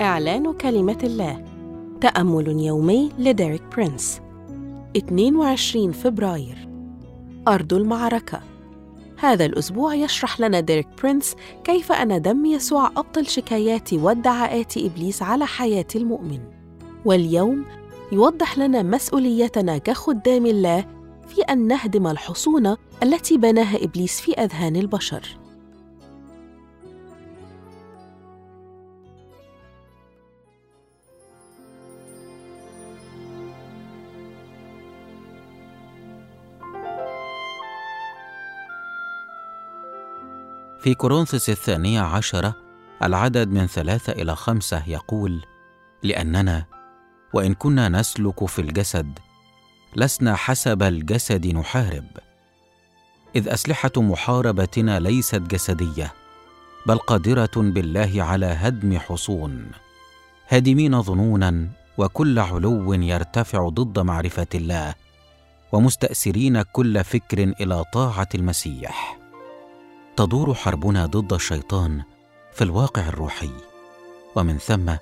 إعلان كلمة الله. تأمل يومي لديريك برينس. 22 فبراير. أرض المعركة. هذا الأسبوع يشرح لنا ديريك برينس كيف أن دم يسوع أبطل شكايات وادعاءات إبليس على حياة المؤمن. واليوم يوضح لنا مسؤوليتنا كخدام الله في أن نهدم الحصون التي بناها إبليس في أذهان البشر. في كورنثس الثانية عشرة العدد من ثلاثة إلى خمسة يقول: لأننا وإن كنا نسلك في الجسد لسنا حسب الجسد نحارب، إذ أسلحة محاربتنا ليست جسدية، بل قادرة بالله على هدم حصون، هادمين ظنونا وكل علو يرتفع ضد معرفة الله، ومستأسرين كل فكر إلى طاعة المسيح. تدور حربنا ضد الشيطان في الواقع الروحي. ومن ثم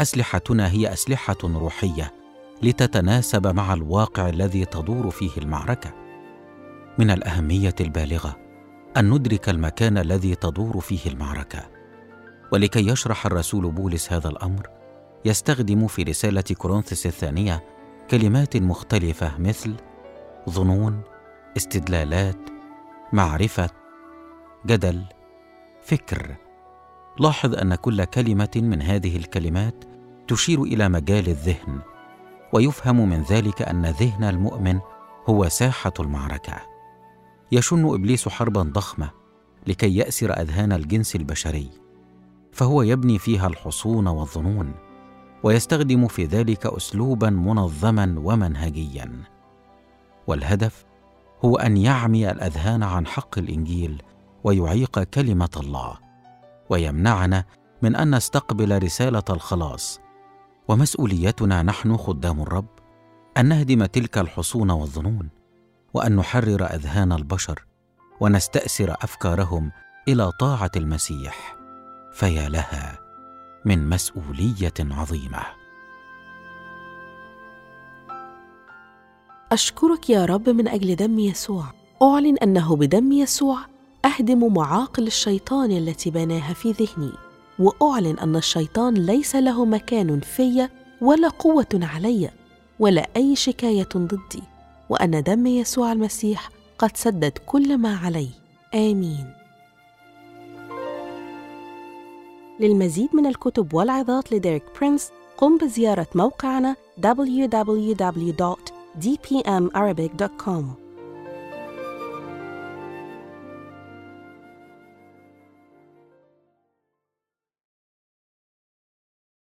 أسلحتنا هي أسلحة روحية لتتناسب مع الواقع الذي تدور فيه المعركة. من الأهمية البالغة أن ندرك المكان الذي تدور فيه المعركة. ولكي يشرح الرسول بولس هذا الأمر يستخدم في رسالة كورنثس الثانية كلمات مختلفة مثل ظنون استدلالات معرفة جدل فكر. لاحظ أن كل كلمة من هذه الكلمات تشير إلى مجال الذهن ويفهم من ذلك أن ذهن المؤمن هو ساحة المعركة. يشن إبليس حربا ضخمة لكي يأسر أذهان الجنس البشري فهو يبني فيها الحصون والظنون ويستخدم في ذلك اسلوبا منظما ومنهجيا. والهدف هو أن يعمي الأذهان عن حق الإنجيل ويعيق كلمة الله ويمنعنا من أن نستقبل رسالة الخلاص. ومسؤوليتنا نحن خدام الرب أن نهدم تلك الحصون والظنون وأن نحرر أذهان البشر ونستأسر أفكارهم إلى طاعة المسيح. فيا لها من مسؤولية عظيمة. أشكرك يا رب من أجل دم يسوع. أعلن أنه بدم يسوع أهدم معاقل الشيطان التي بناها في ذهني وأعلن أن الشيطان ليس له مكان في ولا قوة علي ولا أي شكاية ضدي وأن دم يسوع المسيح قد سدد كل ما علي. آمين. للمزيد من الكتب والعظات لديريك برينس قم بزيارة موقعنا www.dpmarabic.com